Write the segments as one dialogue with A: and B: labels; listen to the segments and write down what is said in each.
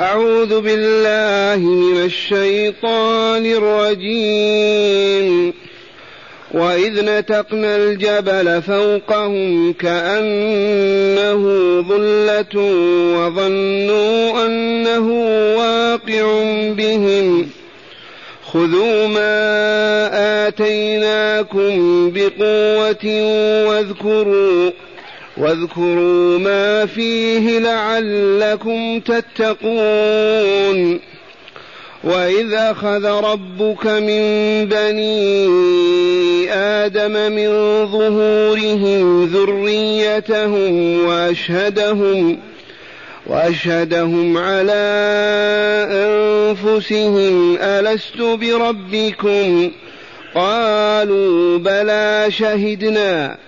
A: أعوذ بالله من الشيطان الرجيم. وإذ نتقنا الجبل فوقهم كأنه ظلة وظنوا أنه واقع بهم. خذوا ما آتيناكم بقوة واذكروا واذكروا ما فيه لعلكم تتقون. وإذ أخذ ربك من بني آدم من ظهورهم ذريتهم وأشهدهم وأشهدهم على أنفسهم ألست بربكم؟ قالوا بلى شهدنا.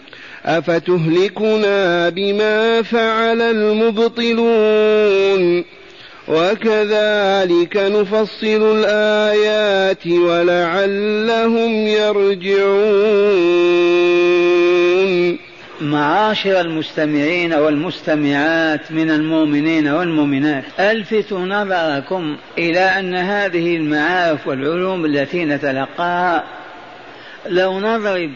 A: أفتهلكنا بما فعل المبطلون وكذلك نفصل الآيات ولعلهم يرجعون
B: معاشر المستمعين والمستمعات من المؤمنين والمؤمنات الفتوا نظركم إلى أن هذه المعارف والعلوم التي نتلقاها لو نضرب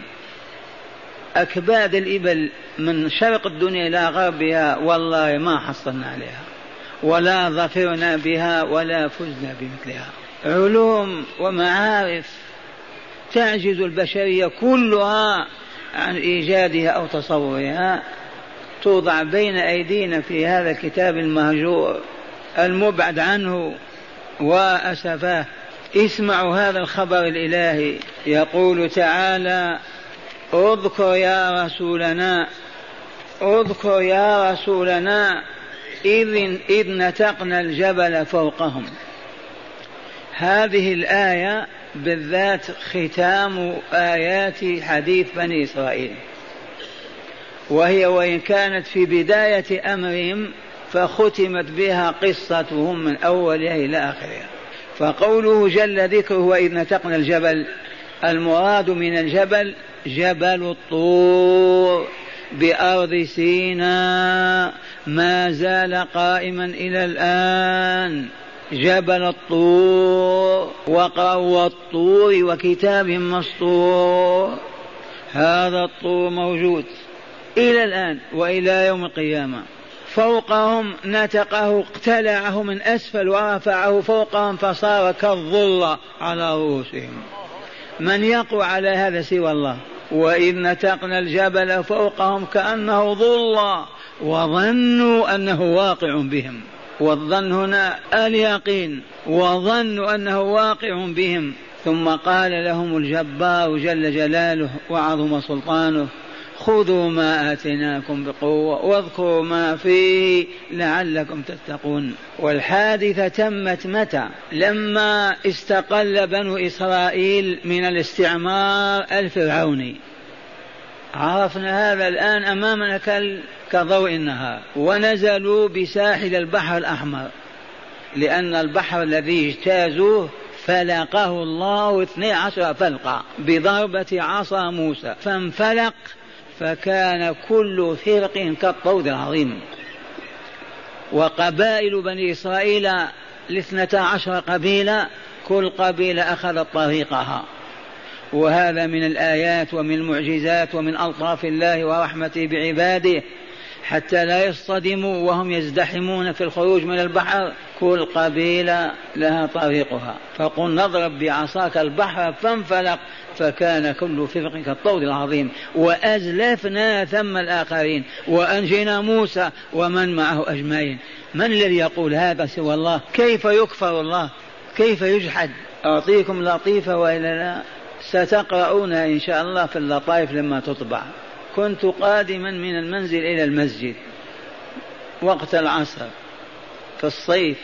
B: أكباد الإبل من شرق الدنيا إلى غربها والله ما حصلنا عليها ولا ظفرنا بها ولا فزنا بمثلها. علوم ومعارف تعجز البشرية كلها عن إيجادها أو تصورها. توضع بين أيدينا في هذا الكتاب المهجور المبعد عنه وأسفاه. اسمعوا هذا الخبر الإلهي. يقول تعالى اذكر يا رسولنا اذكر يا رسولنا إذ, إذ نتقنا الجبل فوقهم. هذه الآية بالذات ختام آيات حديث بني إسرائيل. وهي وإن كانت في بداية أمرهم فختمت بها قصتهم من أولها إلى آخرها. فقوله جل ذكره وإذ نتقنا الجبل المراد من الجبل جبل الطور بأرض سيناء ما زال قائما إلى الآن. جبل الطور وقروا والطور وكتاب مسطور. هذا الطور موجود إلى الآن وإلى يوم القيامة. فوقهم نتقه اقتلعه من أسفل ورفعه فوقهم فصار كالظل على رؤوسهم. من يقوى على هذا سوى الله؟ وإذ نتقنا الجبل فوقهم كأنه ظل وظنوا أنه واقع بهم. والظن هنا اليقين وظنوا أنه واقع بهم. ثم قال لهم الجبار جل جلاله وعظم سلطانه خذوا ما آتيناكم بقوة واذكروا ما فيه لعلكم تتقون. والحادثة تمت متى؟ لما استقل بنو إسرائيل من الاستعمار الفرعوني. عرفنا هذا الآن أمامنا كضوء النهار. ونزلوا بساحل البحر الأحمر. لأن البحر الذي اجتازوه فلقه الله اثني عشر فلقة بضربة عصا موسى. فانفلق فكان كل فرق كالطود العظيم. وقبائل بني إسرائيل الاثنتا عشر قبيلة كل قبيلة أخذت طريقها. وهذا من الآيات ومن المعجزات ومن ألطاف الله ورحمته بعباده حتى لا يصطدموا وهم يزدحمون في الخروج من البحر كل قبيلة لها طريقها. فقل نضرب بعصاك البحر فانفلق فكان كل فرق كالطود العظيم. وأزلفنا ثم الآخرين. وأنجينا موسى ومن معه أجمعين. من الذي يقول هذا سوى الله؟ كيف يكفر الله؟ كيف يجحد؟ أعطيكم لطيفة وإلا لا؟ ستقرؤون إن شاء الله في اللطائف لما تطبع. كنت قادما من المنزل إلى المسجد وقت العصر. في الصيف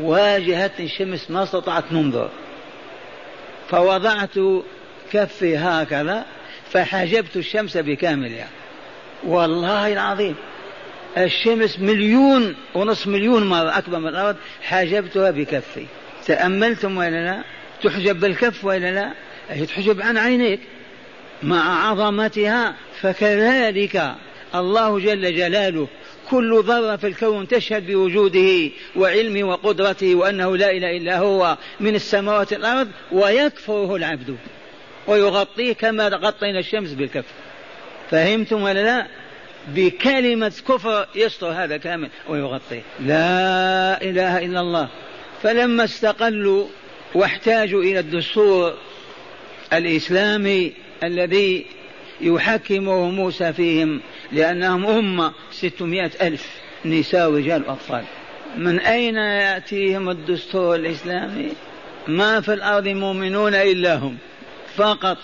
B: واجهتني الشمس ما استطعت ننظر. فوضعت كفي هكذا فحجبت الشمس بكاملها. والله العظيم الشمس مليون ونصف مليون مرة أكبر من الأرض حجبتها بكفي. تأملتم ولا لا؟ تحجب بالكف ولا لا؟ هي تحجب عن عينيك. مع عظمتها فكذلك الله جل جلاله كل ذرة في الكون تشهد بوجوده وعلمه وقدرته وأنه لا إله إلا هو من السماوات والأرض ويكفره العبد ويغطيه كما غطينا الشمس بالكف. فهمتم ولا لا؟ بكلمة كفر يستر هذا كامل ويغطيه. لا إله إلا الله. فلما استقلوا واحتاجوا إلى الدستور الإسلامي الذي يحكمه موسى فيهم لأنهم أمة ستمائة ألف نساء ورجال وأطفال. من أين يأتيهم الدستور الإسلامي؟ ما في الأرض مؤمنون إلا هم. فقط.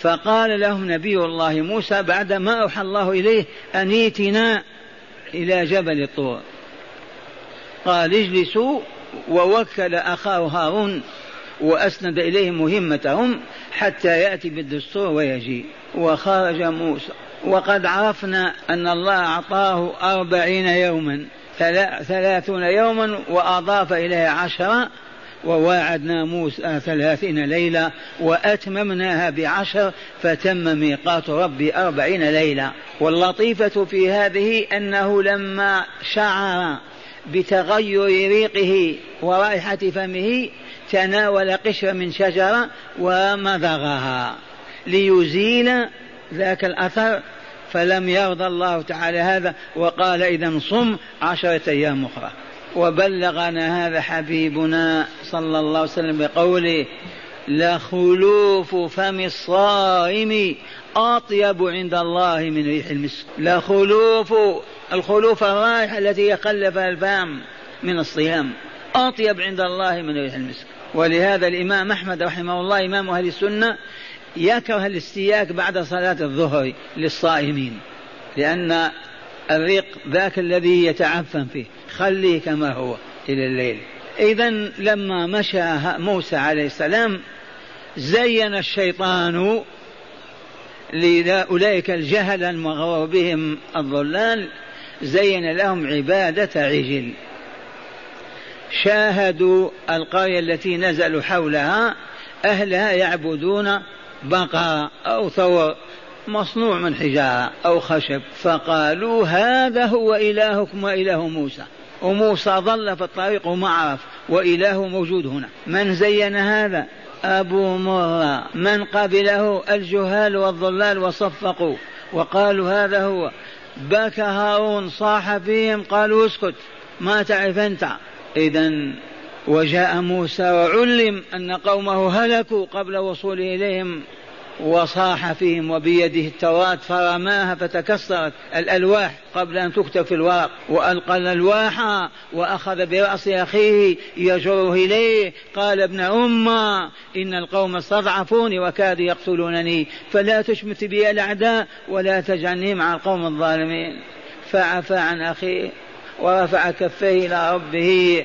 B: فقال لهم نبي الله موسى بعد ما أوحى الله إليه أن ائتنا إلى جبل الطور. قال اجلسوا ووكل أخاه هارون وأسند إليه مهمتهم حتى يأتي بالدستور ويجيء. وخرج موسى وقد عرفنا أن الله أعطاه أربعين يوما ثلاثون يوما وأضاف إليه عشرة وواعدنا موسى ثلاثين ليلة وأتممناها بعشر فتم ميقات ربي أربعين ليلة. واللطيفة في هذه أنه لما شعر بتغير ريقه ورائحة فمه تناول قشرة من شجرة ومضغها ليزيل ذاك الأثر فلم يرضى الله تعالى هذا وقال إذا صم عشرة أيام أخرى. وبلغنا هذا حبيبنا صلى الله عليه وسلم بقوله لخلوف فم الصائم أطيب عند الله من ريح المسك. لخلوف الخلوف الرائحة التي يخلفها الفم من الصيام أطيب عند الله من ريح المسك. ولهذا الإمام أحمد رحمه الله إمام أهل السنة يكره الاستياك بعد صلاة الظهر للصائمين؟ لأن الريق ذاك الذي يتعفن فيه خليه كما هو إلى الليل. إذا لما مشى موسى عليه السلام زين الشيطان لأولئك الجهل المغرور بهم الضلال زين لهم عبادة عجل. شاهدوا القرية التي نزلوا حولها أهلها يعبدون بقرة أو ثور مصنوع من حجارة أو خشب فقالوا هذا هو إلهكم وإله موسى. وموسى ظل في الطريق وما عرف وإله موجود هنا. من زين هذا؟ أبو مرة. من قبله؟ الجهال والضلال وصفقوا وقالوا هذا هو. بكى هارون صاح فيهم قالوا اسكت ما تعرف أنت. إذا وجاء موسى وعلم أن قومه هلكوا قبل وصوله إليهم وصاح فيهم وبيده التوراة فرماها فتكسرت الألواح قبل أن تكتب في الورق. وألقى الألواح وأخذ برأس أخيه يجره إليه قال ابن أمة إن القوم استضعفوني وكادوا يقتلونني فلا تشمت بي الأعداء ولا تجعلني مع القوم الظالمين. فعفى عن أخيه ورفع كفيه إلى ربه.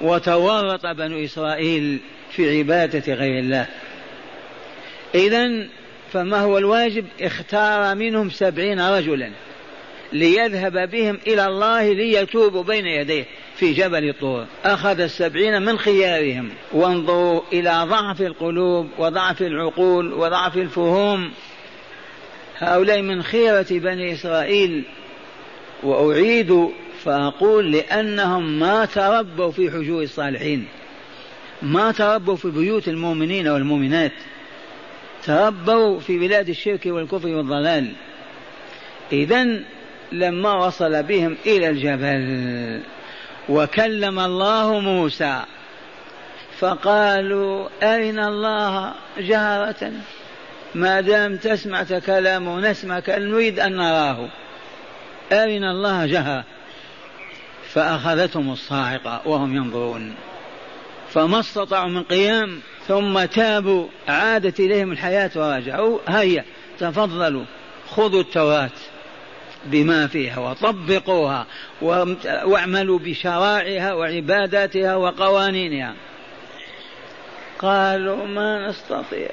B: وتورط بنو إسرائيل في عبادة غير الله. إذا فما هو الواجب؟ اختار منهم سبعين رجلا ليذهب بهم إلى الله ليتوبوا بين يديه في جبل الطور. أخذ السبعين من خيارهم. وانظروا إلى ضعف القلوب وضعف العقول وضعف الفهوم. هؤلاء من خيرة بني إسرائيل. وأعيد فأقول لأنهم ما تربوا في حجور الصالحين. ما تربوا في بيوت المؤمنين والمؤمنات. تربوا في بلاد الشرك والكفر والضلال. إذا لما وصل بهم إلى الجبل وكلم الله موسى فقالوا أرنا الله جهرة؟ ما دام تسمع كلامه ونسمع نريد أن نراه. أرنا الله جهرة؟ فأخذتهم الصاعقة وهم ينظرون. فما استطاعوا من قيام ثم تابوا عادت إليهم الحياة ورجعوا هيا تفضلوا خذوا التوراة بما فيها وطبقوها واعملوا بشرائعها وعباداتها وقوانينها. قالوا ما نستطيع.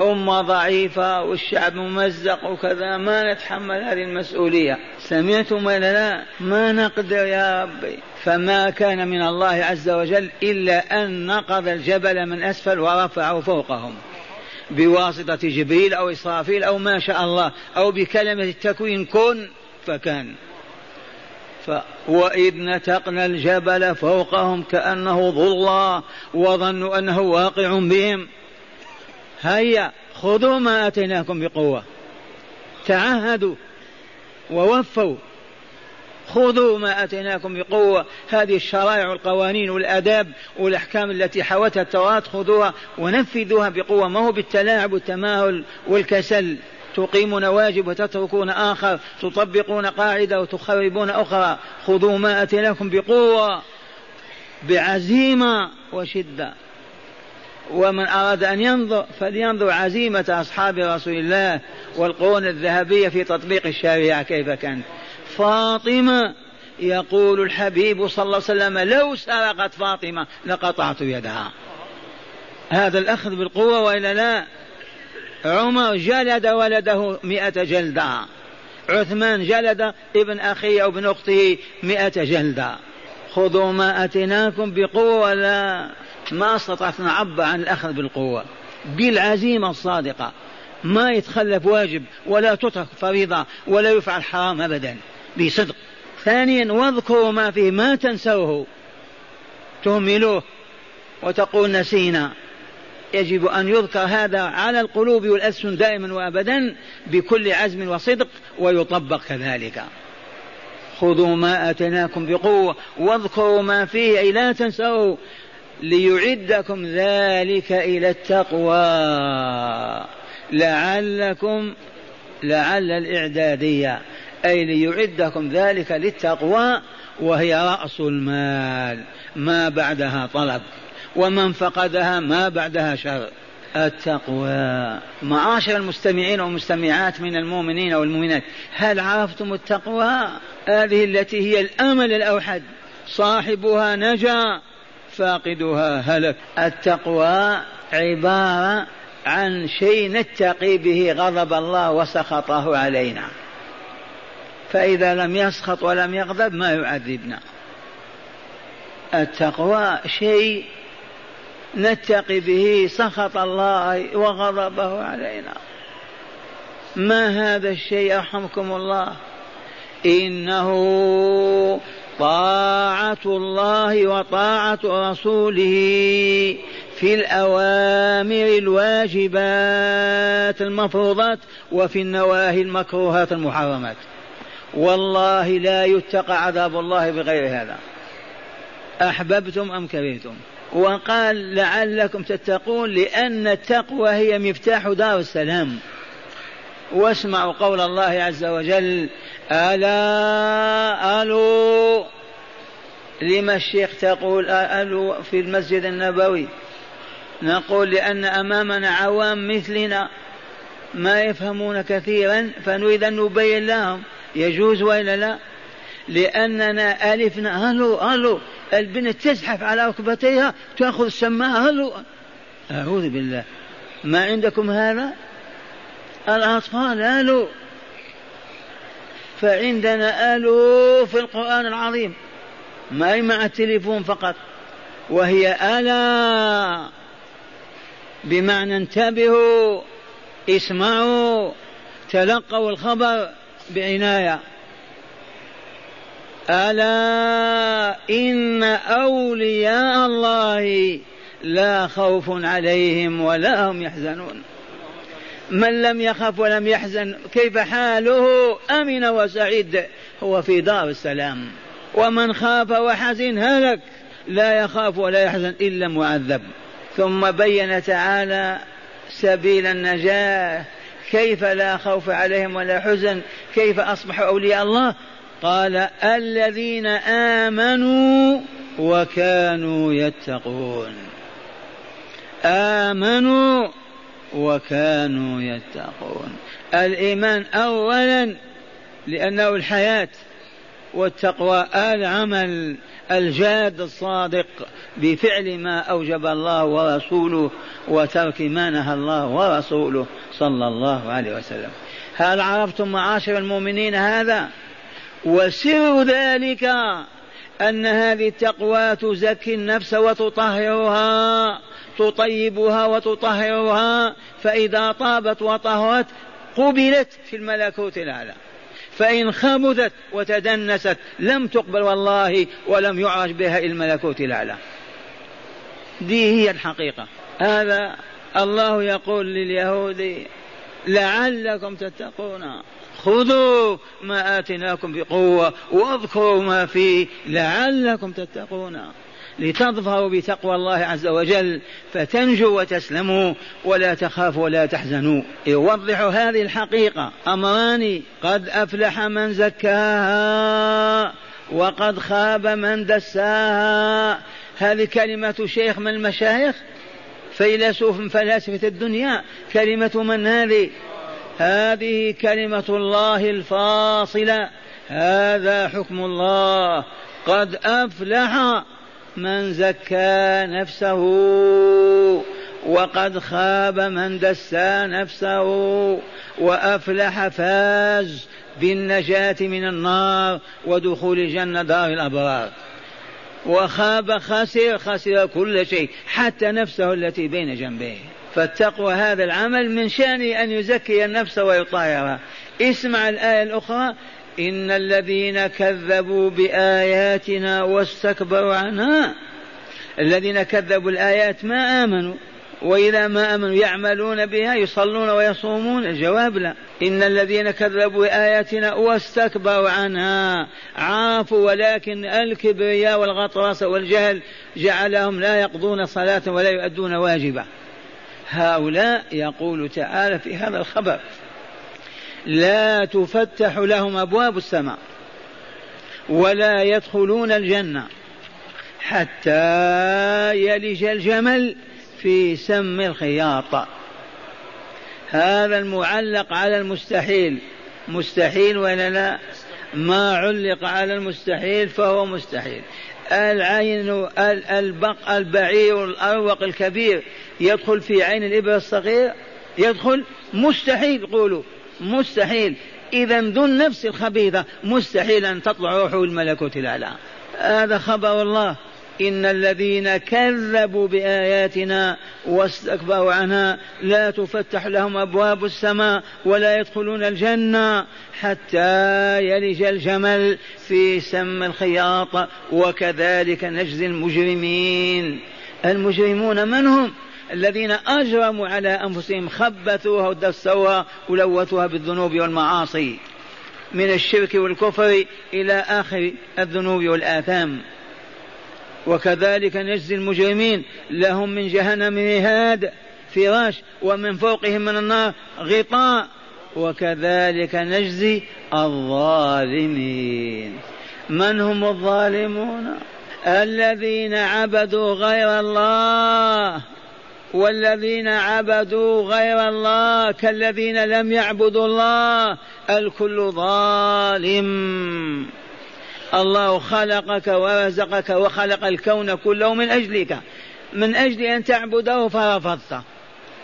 B: أمة ضعيفة والشعب ممزق وكذا ما نتحمل هذه المسؤولية. سمعتم ولا لا؟ ما نقدر يا ربي. فما كان من الله عز وجل إلا أن نقض الجبل من أسفل ورفعه فوقهم. بواسطة جبريل أو إسرافيل أو ما شاء الله أو بكلمة التكوين كن فكان. وإذ نتقنا الجبل فوقهم كأنه ظلا وظنوا أنه واقع بهم. هيا خذوا ما آتيناكم بقوة. تعهدوا ووفوا. خذوا ما آتيناكم بقوة. هذه الشرائع والقوانين والآداب والأحكام التي حوتها التوراة خذوها ونفذوها بقوة. ما هو بالتلاعب والتماهل والكسل؟ تقيمون واجب وتتركون آخر تطبقون قاعدة وتخربون أخرى. خذوا ما أتيناكم بقوة بعزيمة وشدة. ومن أراد أن ينظر فلينظر عزيمة أصحاب رسول الله والقرون الذهبية في تطبيق الشريعة كيف كانت فاطمة يقول الحبيب صلى الله عليه وسلم لو سرقت فاطمة لقطعت يدها. هذا الأخذ بالقوة وإلا لا؟ عمر جلد ولده مئة جلدة. عثمان جلد ابن أخيه أو ابن أخته مئة جلدة. خذوا ما أتيناكم بقوة ولا ما استطعت نعبر عن الأخذ بالقوة. بالعزيمة الصادقة. ما يتخلف واجب ولا تترك فريضة ولا يفعل حرام أبدا. بصدق. ثانيا واذكروا ما فيه ما تنسوه. تهملوه وتقول نسينا. يجب أن يذكر هذا على القلوب والألسن دائما وأبدا بكل عزم وصدق ويطبق كذلك. خذوا ما آتيناكم بقوة واذكروا ما فيه أي لا تنسوا ليعدكم ذلك إلى التقوى. لعلكم لعل الإعدادية. أي ليعدكم ذلك للتقوى وهي رأس المال. ما بعدها طلب. ومن فقدها ما بعدها شر. التقوى. معاشر المستمعين والمستمعات من المؤمنين والمؤمنات هل عرفتم التقوى؟ هذه التي هي الأمل الأوحد. صاحبها نجا. فاقدها هلك. التقوى عبارة عن شيء نتقي به غضب الله وسخطه علينا. فإذا لم يسخط ولم يغضب ما يعذبنا. التقوى شيء نتقي به سخط الله وغضبه علينا. ما هذا الشيء يرحمكم الله؟ إنه طاعة الله وطاعة رسوله في الأوامر الواجبات المفروضات وفي النواهي المكروهات المحرمات. والله لا يتقى عذاب الله بغير هذا. أحببتم أم كرهتم؟ وقال لعلكم تتقون لأن التقوى هي مفتاح دار السلام. واسمعوا قول الله عز وجل ألا ألو لما الشيخ تقول ألو في المسجد النبوي؟ نقول لأن أمامنا عوام مثلنا ما يفهمون كثيرا فنريد أن نبين لهم. يجوز وإلا لا؟ لأننا ألفنا. ألو ألو البنت تزحف على ركبتيها تأخذ السماعة ألو. أعوذ بالله. ما عندكم هذا؟ الأطفال ألو. فعندنا ألو في القرآن العظيم. ما هي مع التليفون فقط وهي ألا بمعنى انتبهوا اسمعوا تلقوا الخبر بعناية. ألا إن أولياء الله لا خوف عليهم ولا هم يحزنون. من لم يخف ولم يحزن كيف حاله؟ أمن وسعيد هو في دار السلام. ومن خاف وحزن هلك لا يخاف ولا يحزن إلا معذب ثم بين تعالى سبيل النجاة كيف لا خوف عليهم ولا حزن؟ كيف اصبحوا أولياء الله؟ قال الذين آمنوا وكانوا يتقون. آمنوا وكانوا يتقون. الإيمان اولا لأنه الحياة والتقوى العمل الجاد الصادق بفعل ما أوجب الله ورسوله وترك ما نهى الله ورسوله صلى الله عليه وسلم. هل عرفتم معاشر المؤمنين هذا؟ وسر ذلك أن هذه التقوى تزكي النفس وتطهرها. تطيبها وتطهرها فإذا طابت وطهرت قبلت في الملكوت الأعلى. فإن خبثت وتدنست لم تقبل والله ولم يعرج بها إلى الملكوت الأعلى. دي هي الحقيقة. هذا الله يقول لليهود لعلكم تتقون. خذوا ما آتيناكم بقوة واذكروا ما فيه لعلكم تتقون. لتظفروا بتقوى الله عز وجل فتنجوا وتسلموا ولا تخافوا ولا تحزنوا. يوضح هذه الحقيقة. أمران قد أفلح من زكاها وقد خاب من دساها. هذه كلمة شيخ من المشايخ؟ فيلسوف من فلاسفة الدنيا. كلمة من هذه؟ هذه كلمة الله الفاصلة. هذا حكم الله. قد أفلح من زكى نفسه وقد خاب من دسى نفسه وأفلح فاز بالنجاة من النار ودخول الجنة دار الأبرار. وخاب خسر خسر كل شيء حتى نفسه التي بين جنبيه. فالتقوى هذا العمل من شأنه أن يزكي النفس ويطهرها اسمع الآية الأخرى. إن الذين كذبوا بآياتنا واستكبروا عنها الذين كذبوا الآيات ما آمنوا وإذا ما آمنوا يعملون بها يصلون ويصومون الجواب لا. إن الذين كذبوا بآياتنا واستكبروا عنها عافوا ولكن الكبرياء والغطرسة والجهل جعلهم لا يقضون صلاة ولا يؤدون واجبا هؤلاء يقول تعالى في هذا الخبر. لا تفتح لهم أبواب السماء ولا يدخلون الجنة حتى يلج الجمل في سم الخياط. هذا المعلق على المستحيل. مستحيل ولا لا؟ ما علق على المستحيل فهو مستحيل. العين البق البعير الأروق الكبير يدخل في عين الإبر الصغير؟ يدخل؟ مستحيل قولوا مستحيل. إذا ذو النفس الخبيثة مستحيل أن تطلع روحه الملكوت الأعلى هذا خبر الله. إن الذين كذبوا بآياتنا واستكبروا عنها لا تفتح لهم أبواب السماء ولا يدخلون الجنة حتى يلج الجمل في سم الخياط. وكذلك نجزي المجرمين. المجرمون من هم؟ الذين أجرموا على أنفسهم خبثوها ودسوها ولوثوها بالذنوب والمعاصي من الشرك والكفر إلى آخر الذنوب والآثام. وكذلك نجزي المجرمين لهم من جهنم مهاد فراش ومن فوقهم من النار غطاء. وكذلك نجزي الظالمين. من هم الظالمون؟ الذين عبدوا غير الله. والذين عبدوا غير الله كالذين لم يعبدوا الله الكل ظالم. الله خلقك ورزقك وخلق الكون كله من أجلك. من أجل أن تعبده فرفضت.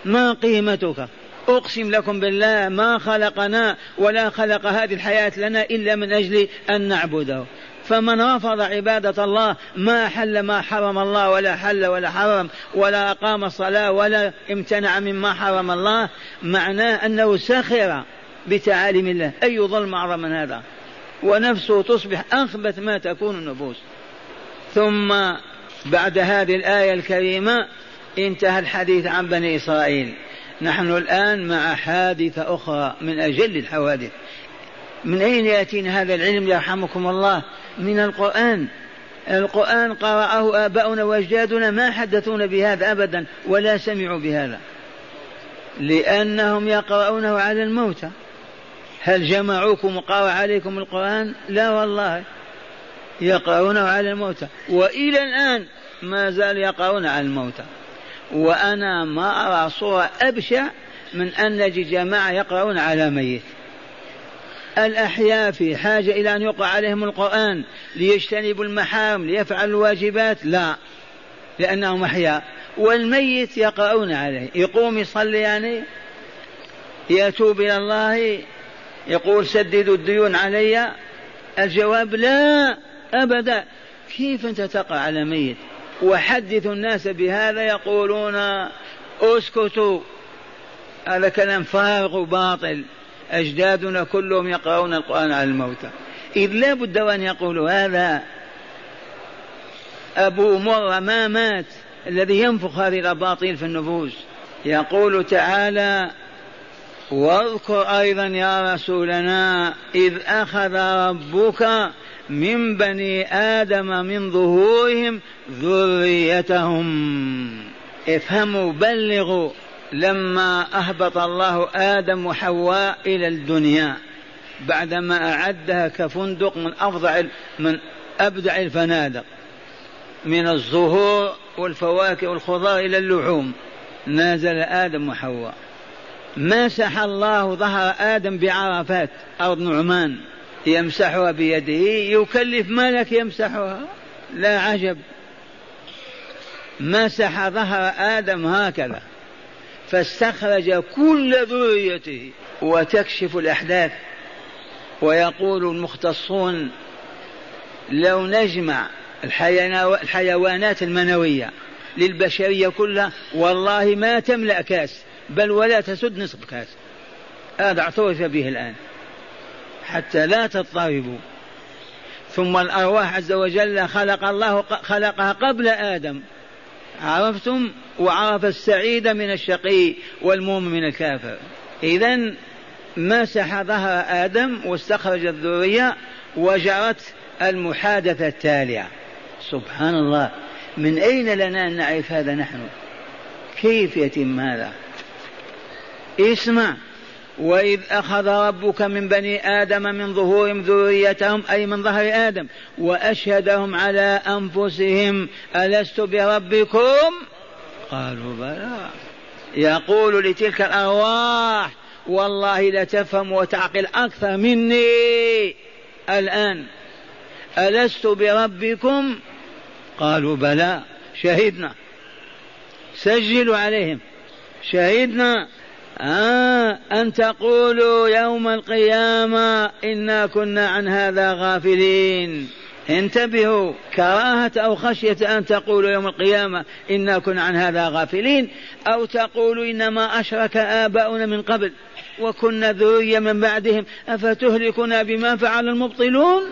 B: ما قيمتك؟ أقسم لكم بالله ما خلقنا ولا خلق هذه الحياة لنا إلا من أجل أن نعبده. فمن رفض عبادة الله ما حل ما حرم الله ولا حل ولا حرم ولا أقام الصلاة ولا امتنع مما حرم الله معناه أنه سخر بتعاليم الله. أي ظلم أعظم من هذا؟ ونفسه تصبح أخبث ما تكون النفوس. ثم بعد هذه الآية الكريمة انتهى الحديث عن بني إسرائيل. نحن الآن مع حادثة أخرى من أجل الحوادث. من أين يأتينا هذا العلم يرحمكم الله؟ من القرآن. القرآن قرأه آباؤنا وأجدادنا ما حدثونا بهذا أبدا ولا سمعوا بهذا. لأنهم يقرؤونه على الموتى هل جمعوكم وقرأ عليكم القرآن؟ لا والله. يقرؤونه على الموتى وإلى الآن ما زال يقرؤون على الموتى وأنا ما أرى صورة أبشع من أن نجد جماعة يقرؤون على ميت. الأحياء في حاجة إلى أن يقرأ عليهم القرآن ليجتنبوا المحارم ليفعلوا الواجبات لا لأنهم أحياء. والميت يقرؤون عليه يقوم يصلي يعني يتوب إلى الله يقول سددوا الديون علي. الجواب لا أبدا. كيف أنت تقع على ميت؟ وحدثوا الناس بهذا يقولون اسكتوا. هذا كلام فارغ وباطل. أجدادنا كلهم يقرؤون القرآن على الموتى. إذ لا بد أن يقولوا هذا. أبو مرة ما مات الذي ينفخ هذه الأباطيل في النفوس. يقول تعالى واذكر أيضا يا رسولنا إذ أخذ ربك من بني آدم من ظهورهم ذريتهم. افهموا بلغوا. لما أهبط الله آدم وحواء إلى الدنيا بعدما أعدها كفندق من أفظع من أبدع الفنادق من الزهور والفواكه والخضار إلى اللحوم نازل آدم وحواء. مسح الله ظهر آدم بعرفات أرض نعمان يمسحها بيده يكلف ملك يمسحها. لا عجب. مسح ظهر آدم هكذا. فاستخرج كل ذريته وتكشف الأحداث. ويقول المختصون لو نجمع الحيوانات المنوية للبشرية كلها والله ما تملأ كاس بل ولا تسد نصف كاس. هذا اعترف به الآن. حتى لا تضطربوا. ثم الأرواح عز وجل خلق الله خلقها قبل آدم. عرفتم؟ وعرف السعيد من الشقي والمؤمن من الكافر. إذا مسح ظهر آدم واستخرج الذرية وجرت المحادثة التالية. سبحان الله. من أين لنا أن نعرف هذا نحن؟ كيف يتم هذا؟ اسمع. وإذ أخذ ربك من بني آدم من ظهورهم ذريتهم أي من ظهر آدم وأشهدهم على أنفسهم ألست بربكم؟ قالوا بلى. يقول لتلك الأرواح والله لتفهم وتعقل أكثر مني الآن. ألست بربكم؟ قالوا بلى. شهدنا. سجلوا عليهم. شهدنا. آه أن تقولوا يوم القيامة إنا كنا عن هذا غافلين. انتبهوا كراهة أو خشية أن تقولوا يوم القيامة إنا كنا عن هذا غافلين أو تقولوا إنما أشرك آباؤنا من قبل وكنا ذرية من بعدهم أفتهلكنا بما فعل المبطلون؟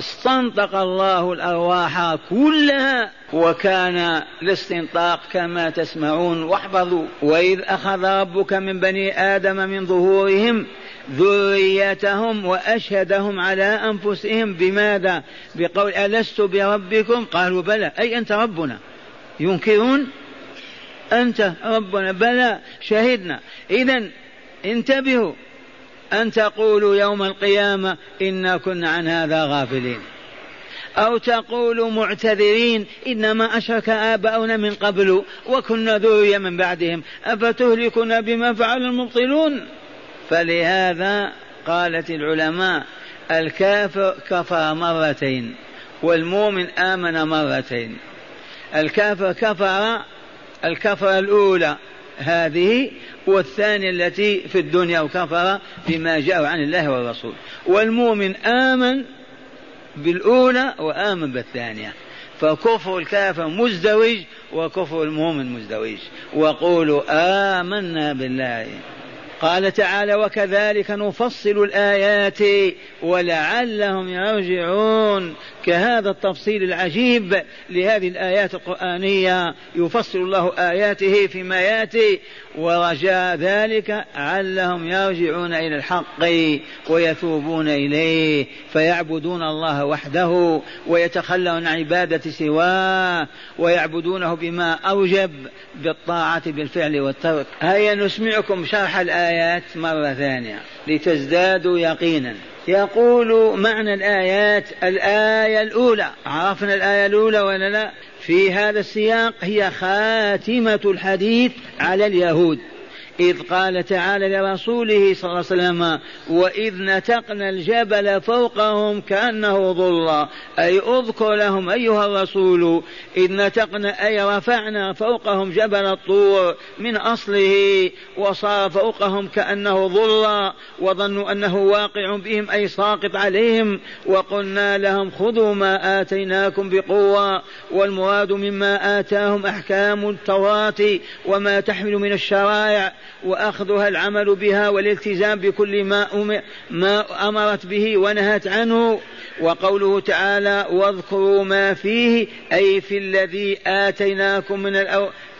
B: استنطق الله الأرواح كلها وكان الاستنطاق كما تسمعون. واحفظوا. وإذ أخذ ربك من بني آدم من ظهورهم ذريتهم وأشهدهم على أنفسهم. بماذا؟ بقول ألست بربكم؟ قالوا بلى. أي أنت ربنا. ينكرون؟ أنت ربنا. بلى. شهدنا. إذا انتبهوا. أن تقولوا يوم القيامة إنا كنا عن هذا غافلين. أو تقولوا معتذرين إنما أشرك آباؤنا من قبل وكنا ذرية من بعدهم. أفتهلكنا بما فعل المبطلون؟ فلهذا قالت العلماء الكافر كفر مرتين والمؤمن آمن مرتين. الكافر كفر الكفر الأولى هذه والثانية التي في الدنيا وكفر بما جاء عن الله والرسول. والمؤمن آمن بالأولى وآمن بالثانية. فكفر الكافر مزدوج وكفر المؤمن مزدوج. وقولوا آمنا بالله. قال تعالى وكذلك نفصل الآيات ولعلهم يرجعون. كهذا التفصيل العجيب لهذه الآيات القرآنية يفصل الله آياته فيما يأتي ورجاء ذلك علهم يرجعون إلى الحق ويتوبون إليه فيعبدون الله وحده ويتخلون عن عبادة سواه ويعبدونه بما أوجب بالطاعة بالفعل والترك. هيا نسمعكم شرح الآيات مرة ثانية لتزدادوا يقينا. يقول معنى الآيات الآية الأولى. عرفنا الآية الأولى ولا لا؟ في هذا السياق هي خاتمة الحديث على اليهود. إذ قال تعالى لرسوله صلى الله عليه وسلم وإذ نتقنا الجبل فوقهم كأنه ظل. أي اذكر لهم أيها الرسول إذ نتقنا أي رفعنا فوقهم جبل الطور من أصله وصار فوقهم كأنه ظل وظنوا أنه واقع بهم أي ساقط عليهم. وقلنا لهم خذوا ما آتيناكم بقوة والمراد مما آتاهم أحكام التوراة وما تحمل من الشرائع. وأخذها العمل بها والالتزام بكل ما, ما أمرت به ونهت عنه. وقوله تعالى واذكروا ما فيه أي في الذي آتيناكم من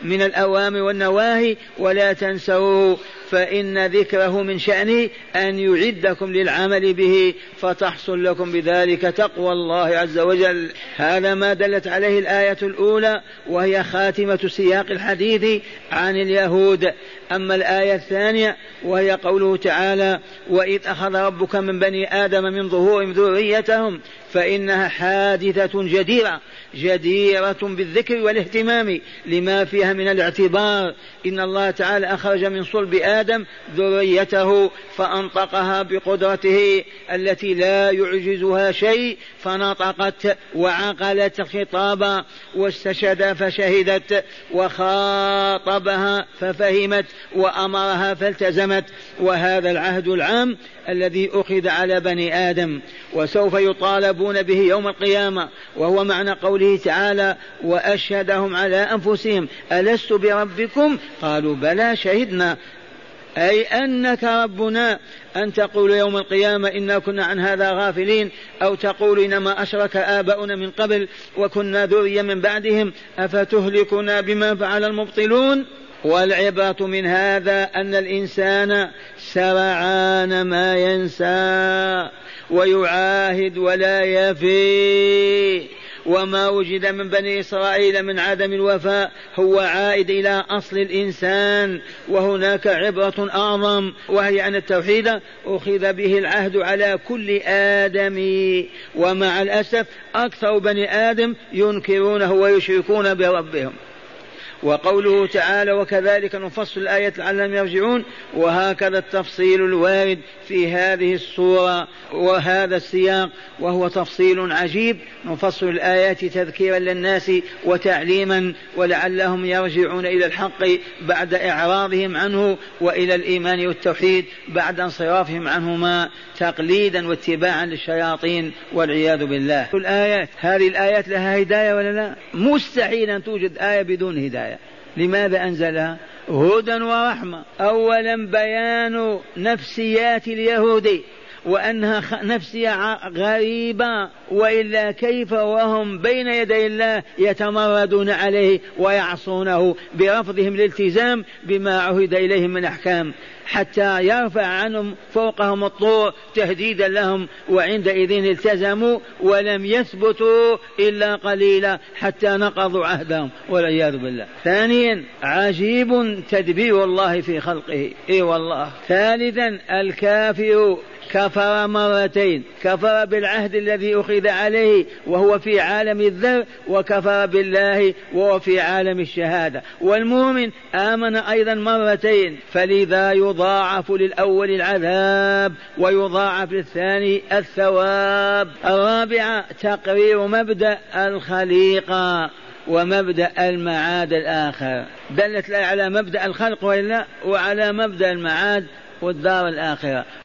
B: من الأوامر والنواهي ولا تنسوا فإن ذكره من شأنه أن يعدكم للعمل به فتحصل لكم بذلك تقوى الله عز وجل. هذا ما دلت عليه الآية الأولى وهي خاتمة سياق الحديث عن اليهود. أما الآية الثانية وهي قوله تعالى وإذ أخذ ربك من بني آدم من ظهورهم ذريتهم فإنها حادثة جديرة جديرة بالذكر والاهتمام لما فيها من الاعتبار. إن الله تعالى أخرج من صلب آدم ذريته فأنطقها بقدرته التي لا يعجزها شيء فنطقت وعقلت خطابا واستشهد فشهدت وخاطبها ففهمت وأمرها فالتزمت. وهذا العهد العام الذي أخذ على بني آدم وسوف يطالبون به يوم القيامة وهو معنى قوله تعالى وأشهدهم على أنفسهم ألست بربكم؟ قالوا بلى شهدنا. أي أنك ربنا أن تقول يوم القيامة إنا كنا عن هذا غافلين. أو تقول إنما أشرك آباؤنا من قبل وكنا ذريا من بعدهم أفتهلكنا بما فعل المبطلون؟ والعبرة من هذا أن الإنسان سرعان ما ينسى ويعاهد ولا يفي. وما وجد من بني إسرائيل من عدم الوفاء هو عائد إلى أصل الإنسان. وهناك عبرة أعظم وهي أن التوحيد أخذ به العهد على كل آدمي ومع الأسف أكثر بني آدم ينكرونه ويشركون بربهم. وقوله تعالى وكذلك نفصل الآية لعلهم يرجعون وهكذا التفصيل الوارد في هذه الصورة وهذا السياق وهو تفصيل عجيب نفصل الآيات تذكيرا للناس وتعليما ولعلهم يرجعون إلى الحق بعد إعراضهم عنه وإلى الإيمان والتوحيد بعد انصرافهم عنهما تقليدا واتباعا للشياطين والعياذ بالله. الآيات هذه الآيات لها هداية ولا لا؟ مستحيل أن توجد آية بدون هداية. لماذا أنزلها هدى ورحمة؟ أولا بيان نفسيات اليهود وأنها نفسية غريبة وإلا كيف وهم بين يدي الله يتمردون عليه ويعصونه برفضهم الالتزام بما عهد إليهم من أحكام حتى يرفع عنهم فوقهم الطور تهديدا لهم وعندئذ التزموا ولم يثبتوا إلا قليلا حتى نقضوا عهدهم والعياذ بالله. ثانيا عجيب تدبير الله في خلقه. إي والله. ثالثا الكافر كفر مرتين. كفر بالعهد الذي أخذ عليه وهو في عالم الذر وكفر بالله وهو في عالم الشهادة. والمؤمن آمن أيضا مرتين. فلذا يضاعف للأول العذاب ويضاعف للثاني الثواب. الرابعة تقرير مبدأ الخليقة ومبدأ المعاد الآخر. دلت على مبدأ الخلق وإلا؟ وعلى مبدأ المعاد والدار الآخرة.